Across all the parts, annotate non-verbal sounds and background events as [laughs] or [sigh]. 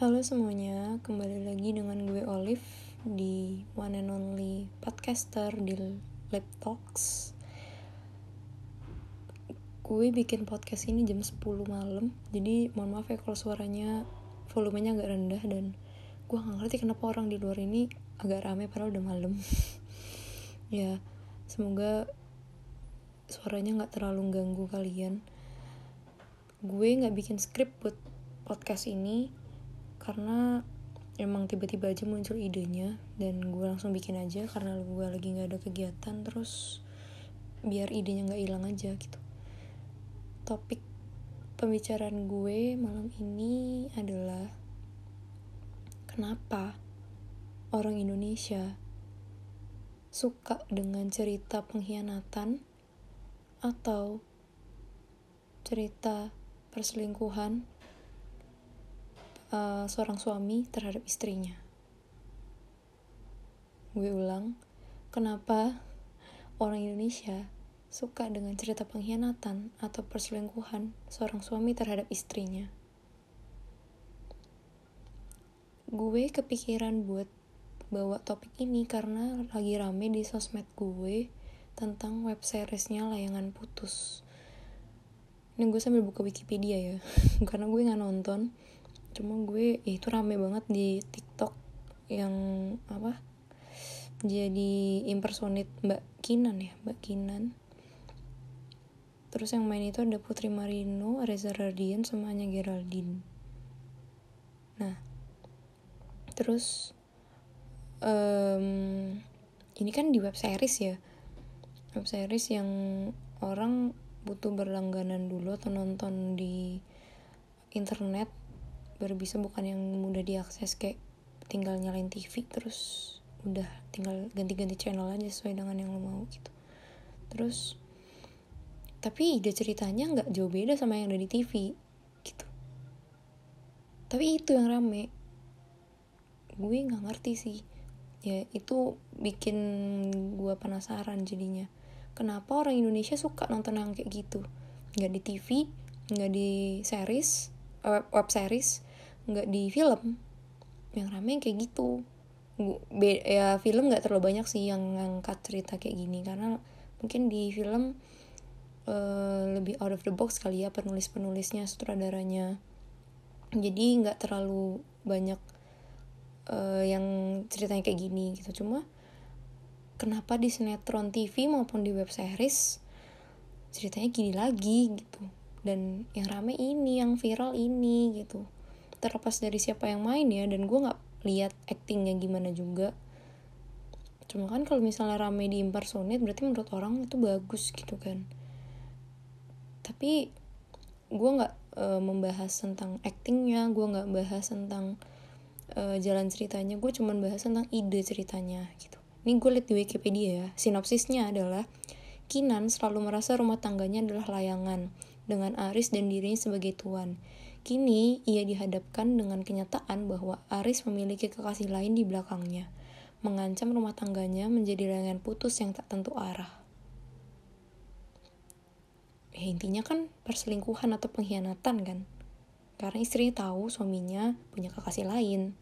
Halo semuanya, kembali lagi dengan gue Olive di One and Only Podcaster di Lab Talks. Gue bikin podcast ini jam 10 malam, jadi mohon maaf ya kalau suaranya volumenya agak rendah dan gue gak ngerti kenapa orang di luar ini agak rame padahal udah malam. [laughs] ya, semoga suaranya gak terlalu ganggu kalian. Gue gak bikin skrip buat podcast ini karena emang tiba-tiba aja muncul idenya dan gue langsung bikin aja karena gue lagi nggak ada kegiatan terus biar idenya nggak hilang aja gitu. Topik pembicaraan gue malam ini adalah kenapa orang Indonesia suka dengan cerita pengkhianatan atau cerita perselingkuhan uh, seorang suami terhadap istrinya. Gue ulang, kenapa orang Indonesia suka dengan cerita pengkhianatan atau perselingkuhan seorang suami terhadap istrinya? Gue kepikiran buat bawa topik ini karena lagi rame di sosmed gue tentang web seriesnya Layangan Putus. Ini gue sambil buka Wikipedia ya, [laughs] karena gue nggak nonton cuma gue ya itu rame banget di TikTok yang apa? Jadi impersonate Mbak Kinan ya Mbak Kinan. Terus yang main itu ada Putri Marino Reza Radian sama Anya Geraldine. Nah terus um, ini kan di web series ya? Web series yang orang butuh berlangganan dulu atau nonton di internet baru bisa bukan yang mudah diakses kayak tinggal nyalain TV terus udah tinggal ganti-ganti channel aja sesuai dengan yang lo mau gitu. Terus tapi ide ceritanya nggak jauh beda sama yang ada di TV gitu. Tapi itu yang rame. Gue nggak ngerti sih. Ya itu bikin gue penasaran jadinya. Kenapa orang Indonesia suka nonton yang kayak gitu? Nggak di TV nggak di series web, web series nggak di film yang rame kayak gitu. Be ya film nggak terlalu banyak sih yang ngangkat cerita kayak gini karena mungkin di film uh, lebih out of the box kali ya penulis penulisnya sutradaranya. Jadi nggak terlalu banyak uh, yang ceritanya kayak gini gitu. Cuma kenapa di sinetron TV maupun di web series ceritanya gini lagi gitu. Dan yang rame ini yang viral ini gitu terlepas dari siapa yang main ya dan gue nggak lihat actingnya gimana juga. Cuma kan kalau misalnya rame di impersonate berarti menurut orang itu bagus gitu kan. Tapi gue nggak uh, membahas tentang actingnya gue nggak bahas tentang uh, jalan ceritanya. Gue cuman bahas tentang ide ceritanya gitu. Ini gue liat di Wikipedia ya. Sinopsisnya adalah Kinan selalu merasa rumah tangganya adalah layangan dengan Aris dan dirinya sebagai tuan Kini, ia dihadapkan dengan kenyataan bahwa Aris memiliki kekasih lain di belakangnya, mengancam rumah tangganya menjadi layangan putus yang tak tentu arah. Ya, intinya kan perselingkuhan atau pengkhianatan kan. Karena istrinya tahu suaminya punya kekasih lain.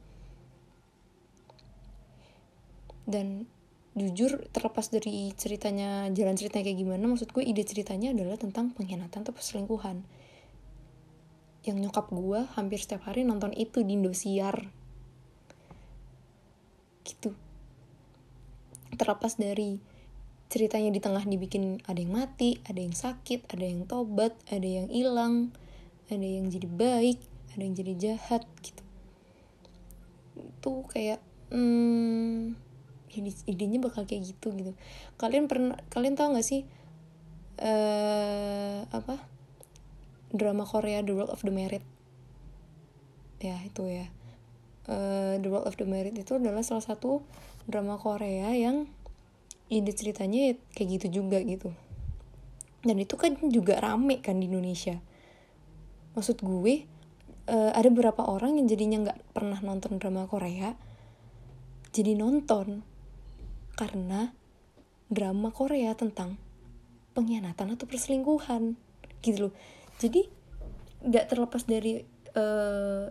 Dan jujur terlepas dari ceritanya jalan ceritanya kayak gimana maksud gue ide ceritanya adalah tentang pengkhianatan atau perselingkuhan yang nyokap gue hampir setiap hari nonton itu di Indosiar. Gitu. Terlepas dari ceritanya di tengah dibikin ada yang mati ada yang sakit ada yang tobat ada yang hilang ada yang jadi baik ada yang jadi jahat gitu. Itu kayak hmm, idenya bakal kayak gitu gitu. Kalian pernah kalian tau gak sih uh, apa drama Korea The World of the Merit. Ya itu ya. Uh, The World of the Merit itu adalah salah satu drama Korea yang ide ceritanya kayak gitu juga gitu. Dan itu kan juga rame kan di Indonesia. Maksud gue uh, ada beberapa orang yang jadinya nggak pernah nonton drama Korea jadi nonton karena drama Korea tentang pengkhianatan atau perselingkuhan. Gitu loh jadi nggak terlepas dari uh,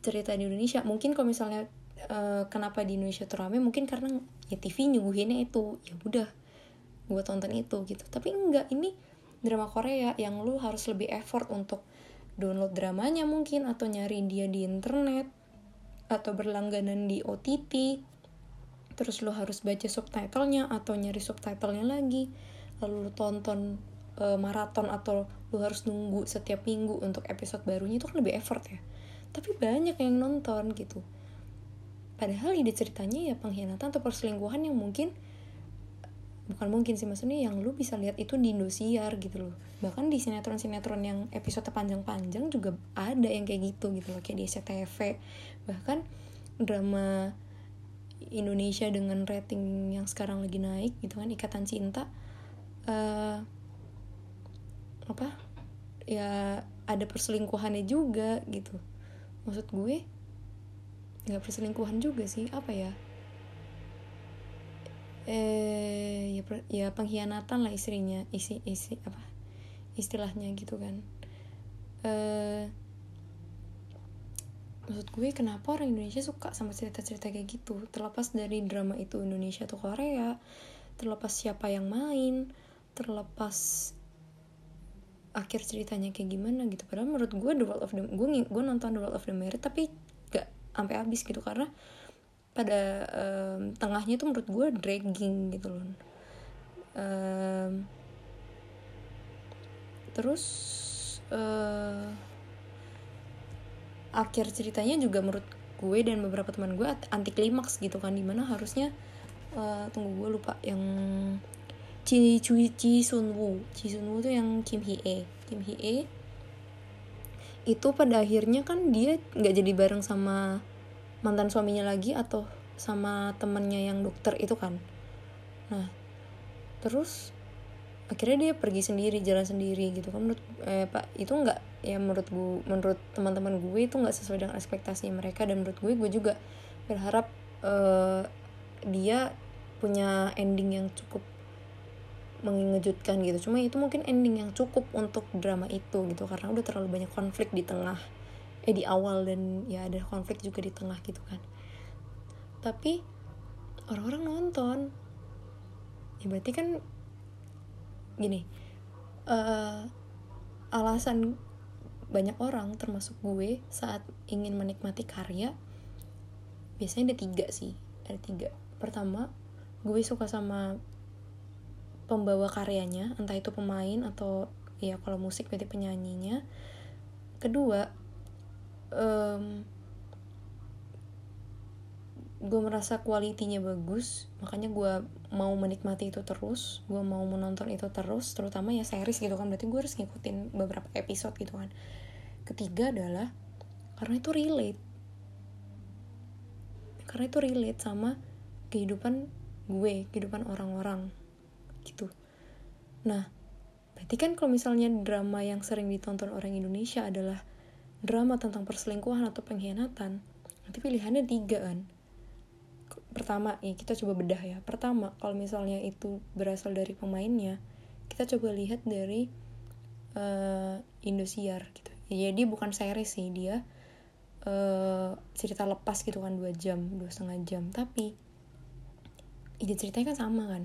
cerita di Indonesia mungkin kalau misalnya uh, kenapa di Indonesia tuh rame mungkin karena ya TV nyuguhinnya itu ya udah gue tonton itu gitu. Tapi enggak ini drama Korea yang lu harus lebih effort untuk download dramanya mungkin atau nyari dia di internet atau berlangganan di OTT terus lu harus baca subtitlenya atau nyari subtitlenya lagi lalu lu tonton uh, maraton atau lu harus nunggu setiap minggu untuk episode barunya itu kan lebih effort ya. Tapi banyak yang nonton gitu. Padahal ide ceritanya ya pengkhianatan atau perselingkuhan yang mungkin bukan mungkin sih maksudnya yang lu bisa lihat itu di Indosiar gitu loh. Bahkan di sinetron-sinetron yang episode panjang-panjang juga ada yang kayak gitu gitu loh kayak di SCTV bahkan drama Indonesia dengan rating yang sekarang lagi naik gitu kan Ikatan Cinta uh, apa ya ada perselingkuhannya juga gitu. Maksud gue nggak perselingkuhan juga sih apa ya? Eh ya ya pengkhianatan lah istrinya isi isi apa istilahnya gitu kan. Eh maksud gue kenapa orang Indonesia suka sama cerita-cerita kayak gitu? Terlepas dari drama itu Indonesia atau Korea terlepas siapa yang main terlepas akhir ceritanya kayak gimana gitu. Padahal menurut gue The World of the gue gue nonton The World of the Merit tapi gak sampai habis gitu karena pada um, tengahnya tuh menurut gue dragging gitu loh. Um, terus uh, akhir ceritanya juga menurut gue dan beberapa teman gue anti klimaks gitu kan di mana harusnya uh, tunggu gue lupa yang Chi Chui Chi Sun Woo Chi Sun Woo tuh yang Kim Hee E Kim Hee E itu pada akhirnya kan dia nggak jadi bareng sama mantan suaminya lagi atau sama temennya yang dokter itu kan. Nah terus akhirnya dia pergi sendiri jalan sendiri gitu kan. Menurut eh, pak itu nggak ya menurut gue menurut teman-teman gue itu nggak sesuai dengan ekspektasi mereka dan menurut gue gue juga berharap uh, dia punya ending yang cukup mengejutkan gitu. Cuma itu mungkin ending yang cukup untuk drama itu gitu karena udah terlalu banyak konflik di tengah eh di awal dan ya ada konflik juga di tengah gitu kan. Tapi orang-orang nonton. Ya berarti kan gini uh, alasan banyak orang termasuk gue saat ingin menikmati karya biasanya ada tiga sih ada tiga. Pertama gue suka sama pembawa karyanya entah itu pemain atau ya kalau musik berarti penyanyinya. Kedua um, gue merasa kualitinya bagus makanya gue mau menikmati itu terus gue mau menonton itu terus terutama ya series gitu kan berarti gue harus ngikutin beberapa episode gitu kan. Ketiga adalah karena itu relate. Karena itu relate sama kehidupan gue kehidupan orang-orang nah berarti kan kalau misalnya drama yang sering ditonton orang Indonesia adalah drama tentang perselingkuhan atau pengkhianatan nanti pilihannya tiga kan? Pertama ya kita coba bedah ya. Pertama kalau misalnya itu berasal dari pemainnya kita coba lihat dari uh, Indosiar gitu. Ya dia bukan series sih dia uh, cerita lepas gitu kan dua jam dua setengah jam. Tapi ide ceritanya kan sama kan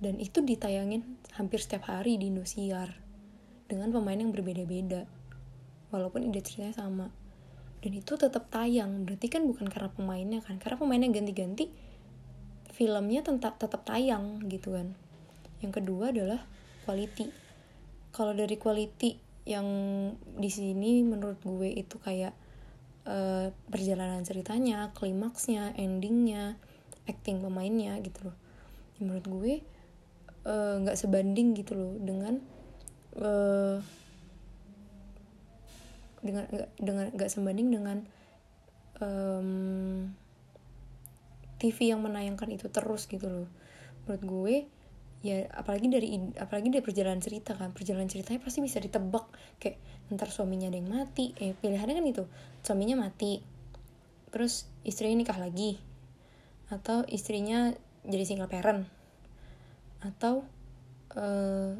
dan itu ditayangin hampir setiap hari di Indosiar dengan pemain yang berbeda-beda. Walaupun ide ceritanya sama. Dan itu tetap tayang. Berarti kan bukan karena pemainnya kan. Karena pemainnya ganti-ganti filmnya tetap tetap tayang gitu kan. Yang kedua adalah quality. Kalau dari quality yang di sini menurut gue itu kayak uh, perjalanan ceritanya klimaksnya endingnya acting pemainnya gitu loh. Menurut gue nggak uh, sebanding gitu loh dengan uh, dengan dengan gak sebanding dengan um, TV yang menayangkan itu terus gitu loh. Menurut gue ya apalagi dari apalagi dari perjalanan cerita kan perjalanan ceritanya pasti bisa ditebak. Kayak ntar suaminya ada yang mati eh pilihannya kan itu suaminya mati terus istrinya nikah lagi atau istrinya jadi single parent atau uh,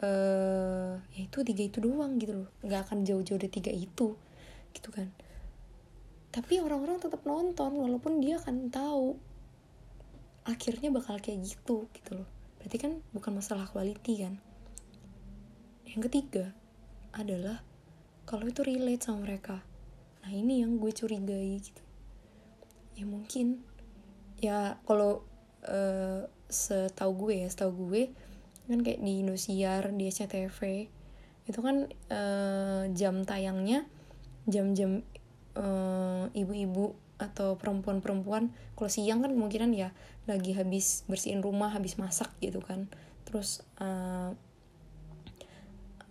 uh, ya itu tiga itu doang gitu loh. Nggak akan jauh-jauh dari tiga itu gitu kan. Tapi orang-orang tetap nonton walaupun dia kan tahu akhirnya bakal kayak gitu gitu loh. Berarti kan bukan masalah quality kan. Yang ketiga adalah kalau itu relate sama mereka. Nah ini yang gue curigai gitu. Ya mungkin ya kalau uh, setahu gue ya setahu gue kan kayak di Indosiar di SCTV itu kan uh, jam tayangnya jam-jam uh, ibu-ibu atau perempuan-perempuan kalau siang kan kemungkinan ya lagi habis bersihin rumah habis masak gitu kan. Terus uh,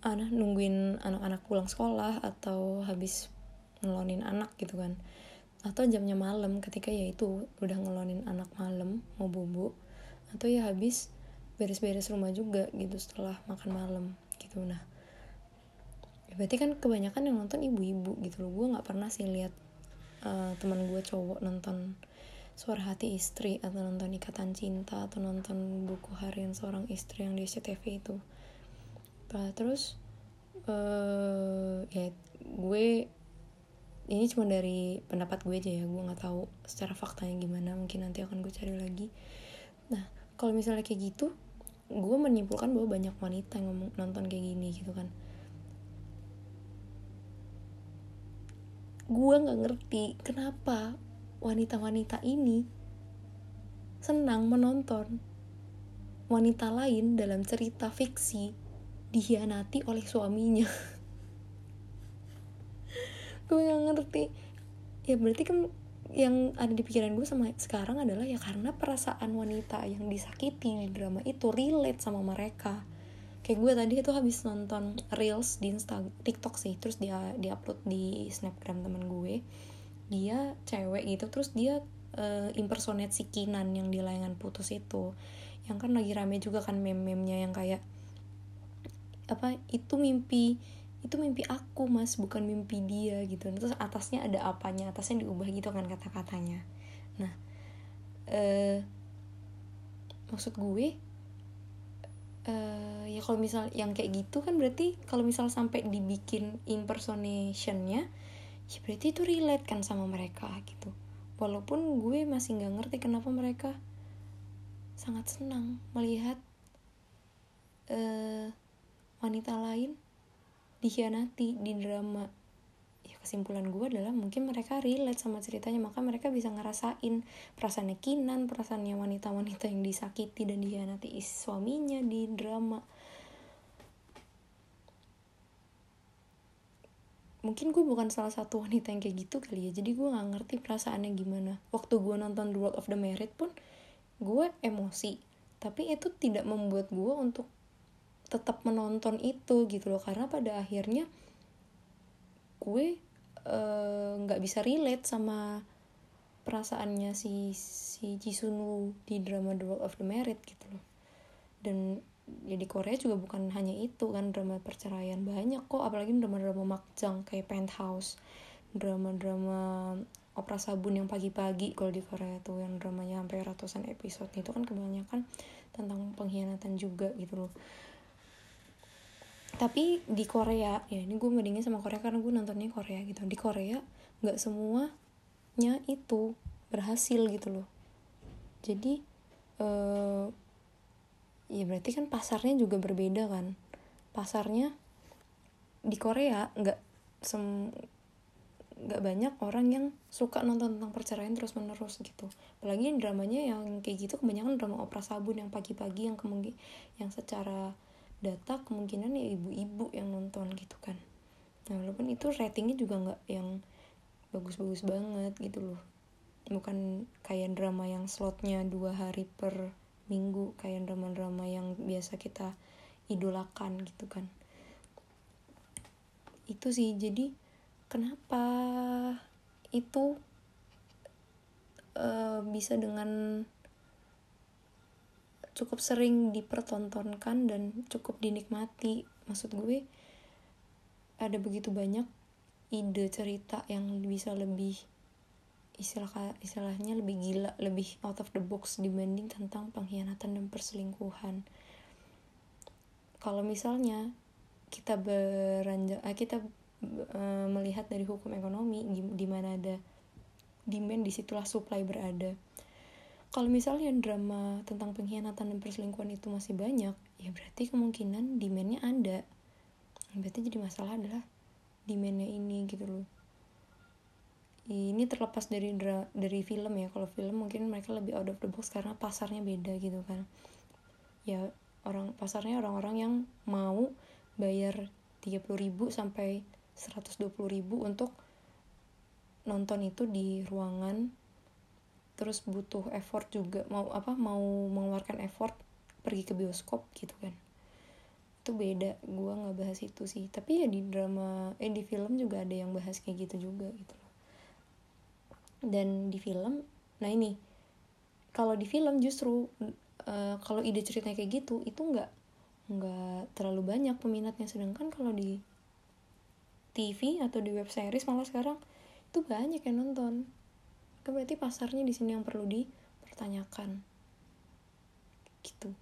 anak nungguin anak-anak pulang sekolah atau habis ngelonin anak gitu kan atau jamnya malam ketika ya itu udah ngelonin anak malam mau bobo atau ya habis beres-beres rumah juga gitu setelah makan malam gitu. Nah berarti kan kebanyakan yang nonton ibu-ibu gitu loh. Gue nggak pernah sih lihat uh, teman gue cowok nonton suara hati istri atau nonton ikatan cinta atau nonton buku harian seorang istri yang di SCTV itu. Nah, terus uh, ya gue ini cuma dari pendapat gue aja ya gue nggak tahu secara faktanya gimana mungkin nanti akan gue cari lagi. Nah kalau misalnya kayak gitu gue menyimpulkan bahwa banyak wanita yang ngomong nonton kayak gini gitu kan. Gue nggak ngerti kenapa wanita-wanita ini senang menonton wanita lain dalam cerita fiksi dihianati oleh suaminya [laughs] gue gak ngerti. Ya berarti kan yang ada di pikiran gue sama sekarang adalah ya karena perasaan wanita yang disakiti di drama itu relate sama mereka. Kayak gue tadi itu habis nonton reels di Instagram TikTok sih terus dia dia upload di snapgram temen gue. Dia cewek gitu terus dia uh, impersonate si Kinan yang di layangan putus itu. Yang kan lagi rame juga kan meme-memnya yang kayak apa itu mimpi itu mimpi aku mas bukan mimpi dia gitu. Terus atasnya ada apanya? Atasnya diubah gitu kan kata-katanya. Nah eh maksud gue uh, ya kalau misal yang kayak gitu kan berarti kalau misal sampai dibikin impersonationnya ya berarti itu relate kan sama mereka gitu. Walaupun gue masih nggak ngerti kenapa mereka sangat senang melihat uh, wanita lain dikhianati di drama. Ya kesimpulan gue adalah mungkin mereka relate sama ceritanya maka mereka bisa ngerasain perasaan kinan perasaannya wanita-wanita yang disakiti dan dikhianati suaminya di drama. Mungkin gue bukan salah satu wanita yang kayak gitu kali ya jadi gue nggak ngerti perasaannya gimana. Waktu gue nonton The World of the Married pun gue emosi. Tapi itu tidak membuat gue untuk tetap menonton itu gitu loh. Karena pada akhirnya gue eh, nggak uh, bisa relate sama perasaannya si si Jisunu di drama The World of the Married gitu loh. Dan ya di Korea juga bukan hanya itu kan drama perceraian banyak kok. Apalagi drama-drama makjang kayak Penthouse drama-drama opera sabun yang pagi-pagi kalau di Korea tuh yang dramanya sampai ratusan episode itu kan kebanyakan tentang pengkhianatan juga gitu loh tapi di Korea ya ini gue bandingin sama Korea karena gue nontonnya Korea gitu. Di Korea nggak semuanya itu berhasil gitu loh. Jadi uh, ya berarti kan pasarnya juga berbeda kan. Pasarnya di Korea nggak sem nggak banyak orang yang suka nonton tentang perceraian terus menerus gitu. Apalagi dramanya yang kayak gitu kebanyakan drama opera sabun yang pagi-pagi yang kemungkin yang secara data kemungkinan ya ibu-ibu yang nonton gitu kan. Nah walaupun itu ratingnya juga nggak yang bagus-bagus banget gitu loh. Bukan kayak drama yang slotnya dua hari per minggu kayak drama-drama yang biasa kita idolakan gitu kan. Itu sih jadi kenapa itu uh, bisa dengan cukup sering dipertontonkan dan cukup dinikmati. Maksud gue ada begitu banyak ide cerita yang bisa lebih istilah istilahnya lebih gila lebih out of the box dibanding tentang pengkhianatan dan perselingkuhan. Kalau misalnya kita beranjak eh, kita uh, melihat dari hukum ekonomi di mana ada demand di situlah supply berada kalau misalnya drama tentang pengkhianatan dan perselingkuhan itu masih banyak ya berarti kemungkinan demandnya ada. Berarti jadi masalah adalah demandnya ini gitu loh. Ini terlepas dari dra dari film ya. Kalau film mungkin mereka lebih out of the box karena pasarnya beda gitu kan. Ya orang pasarnya orang-orang yang mau bayar 30 ribu sampai 120 ribu untuk nonton itu di ruangan terus butuh effort juga mau apa mau mengeluarkan effort pergi ke bioskop gitu kan. Itu beda gue nggak bahas itu sih. Tapi ya di drama eh di film juga ada yang bahas kayak gitu juga gitu loh. Dan di film nah ini kalau di film justru uh, kalau ide ceritanya kayak gitu itu nggak nggak terlalu banyak peminatnya. Sedangkan kalau di TV atau di web series malah sekarang itu banyak yang nonton kan berarti pasarnya di sini yang perlu dipertanyakan. Gitu.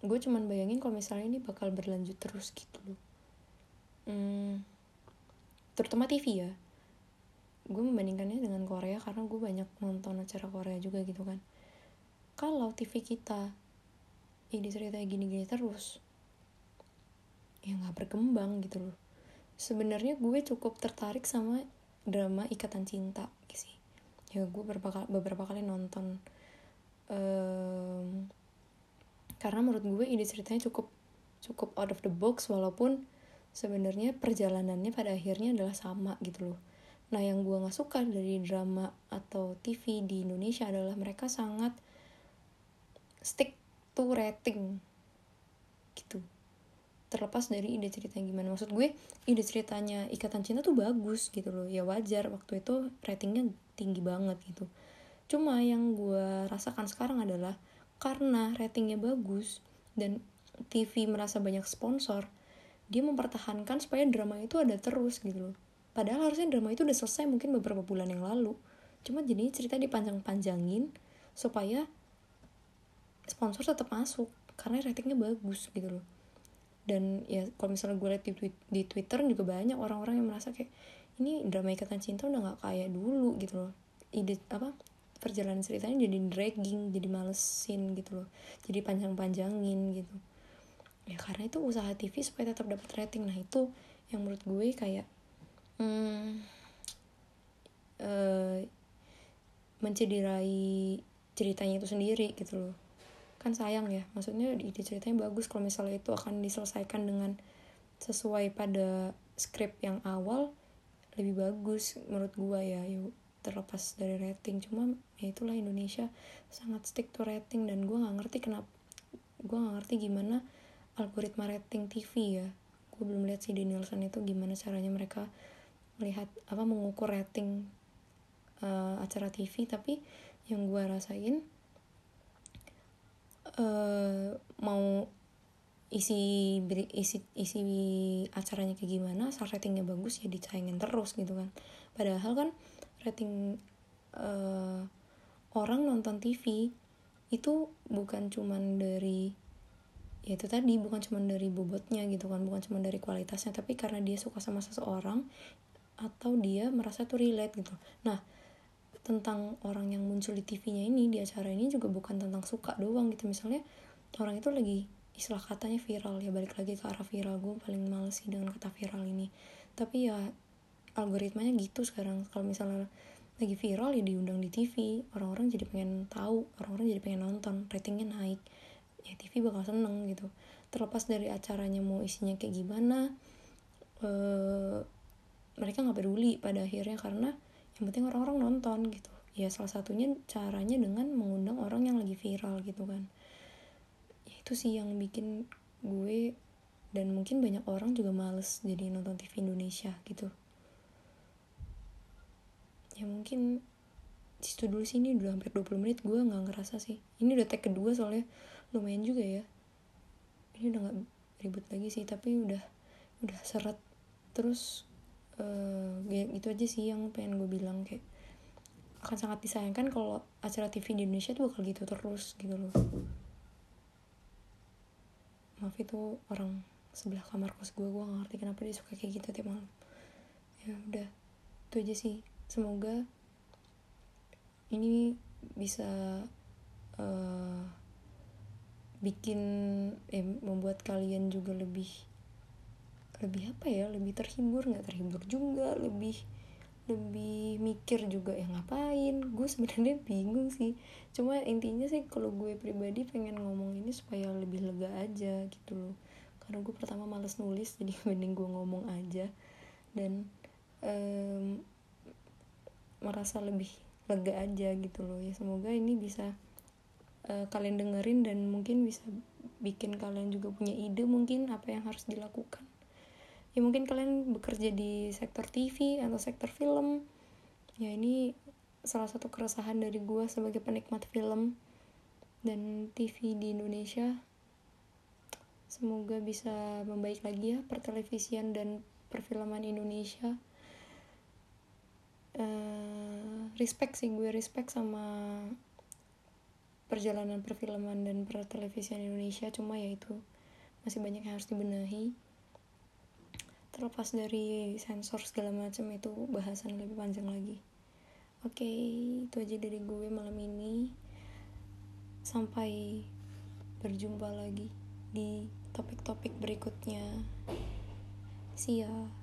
Gue cuman bayangin kalau misalnya ini bakal berlanjut terus gitu loh. Hmm, terutama TV ya. Gue membandingkannya dengan Korea karena gue banyak nonton acara Korea juga gitu kan. Kalau TV kita ini ceritanya gini-gini terus ya nggak berkembang gitu loh sebenarnya gue cukup tertarik sama drama ikatan cinta sih. Ya gue beberapa beberapa kali nonton. Um, karena menurut gue ide ceritanya cukup cukup out of the box walaupun sebenarnya perjalanannya pada akhirnya adalah sama gitu loh. Nah yang gue nggak suka dari drama atau TV di Indonesia adalah mereka sangat stick to rating gitu terlepas dari ide ceritanya gimana. Maksud gue ide ceritanya ikatan cinta tuh bagus gitu loh. Ya wajar waktu itu ratingnya tinggi banget gitu. Cuma yang gue rasakan sekarang adalah karena ratingnya bagus dan TV merasa banyak sponsor dia mempertahankan supaya drama itu ada terus gitu loh. Padahal harusnya drama itu udah selesai mungkin beberapa bulan yang lalu. Cuma jadi cerita dipanjang-panjangin supaya sponsor tetap masuk karena ratingnya bagus gitu loh dan ya kalau misalnya gue liat di, di Twitter juga banyak orang-orang yang merasa kayak ini drama ikatan cinta udah nggak kayak dulu gitu loh. Ide apa perjalanan ceritanya jadi dragging jadi malesin gitu loh. Jadi panjang-panjangin gitu. Ya karena itu usaha TV supaya tetap dapat rating. Nah itu yang menurut gue kayak hmm, uh, mencederai ceritanya itu sendiri gitu loh kan sayang ya. Maksudnya ide ceritanya bagus kalau misalnya itu akan diselesaikan dengan sesuai pada skrip yang awal lebih bagus menurut gua ya yuk terlepas dari rating. Cuma ya itulah Indonesia sangat stick to rating dan gua nggak ngerti kenapa gua nggak ngerti gimana algoritma rating TV ya. Gue belum lihat si Nielsen itu gimana caranya mereka melihat apa mengukur rating uh, acara TV tapi yang gue rasain uh, mau isi isi isi acaranya kayak gimana asal ratingnya bagus ya dicayangin terus gitu kan. Padahal kan rating uh, orang nonton TV itu bukan cuman dari ya itu tadi bukan cuman dari bobotnya gitu kan bukan cuman dari kualitasnya tapi karena dia suka sama seseorang atau dia merasa tuh relate gitu. Nah tentang orang yang muncul di TV-nya ini di acara ini juga bukan tentang suka doang gitu. Misalnya orang itu lagi istilah katanya viral ya balik lagi ke arah viral. Gue paling males sih dengan kata viral ini. Tapi ya algoritmanya gitu sekarang. Kalau misalnya lagi viral ya diundang di TV orang-orang jadi pengen tahu orang-orang jadi pengen nonton. Ratingnya naik. Ya TV bakal seneng gitu. Terlepas dari acaranya mau isinya kayak gimana eh, mereka nggak peduli pada akhirnya karena yang penting orang-orang nonton gitu. Ya salah satunya caranya dengan mengundang orang yang lagi viral gitu kan. Ya itu sih yang bikin gue dan mungkin banyak orang juga males jadi nonton TV Indonesia gitu. Ya mungkin situ dulu sih ini udah hampir 20 menit gue nggak ngerasa sih. Ini udah tag kedua soalnya lumayan juga ya. Ini udah nggak ribut lagi sih tapi udah udah seret. Terus uh, ya itu aja sih yang pengen gue bilang kayak akan sangat disayangkan kalau acara TV di Indonesia tuh bakal gitu terus gitu loh. Maaf itu orang sebelah kamar kos gue gue gak ngerti kenapa dia suka kayak gitu tiap malam. Ya udah itu aja sih. Semoga ini bisa uh, bikin eh membuat kalian juga lebih lebih apa ya? Lebih terhibur nggak terhibur juga lebih lebih mikir juga ya ngapain? Gue sebenarnya [laughs] bingung sih. Cuma intinya sih kalau gue pribadi pengen ngomong ini supaya lebih lega aja gitu loh. Karena gue pertama males nulis [laughs] jadi mending gue ngomong aja. Dan um, merasa lebih lega aja gitu loh. Ya semoga ini bisa uh, kalian dengerin dan mungkin bisa bikin kalian juga punya ide mungkin apa yang harus dilakukan ya mungkin kalian bekerja di sektor TV atau sektor film. Ya ini salah satu keresahan dari gue sebagai penikmat film dan TV di Indonesia. Semoga bisa membaik lagi ya pertelevisian dan perfilman Indonesia. Uh, respect sih gue respect sama perjalanan perfilman dan pertelevisian Indonesia. Cuma ya itu masih banyak yang harus dibenahi terlepas dari sensor segala macam itu bahasan lebih panjang lagi. Oke okay, itu aja dari gue malam ini. Sampai berjumpa lagi di topik-topik berikutnya. See ya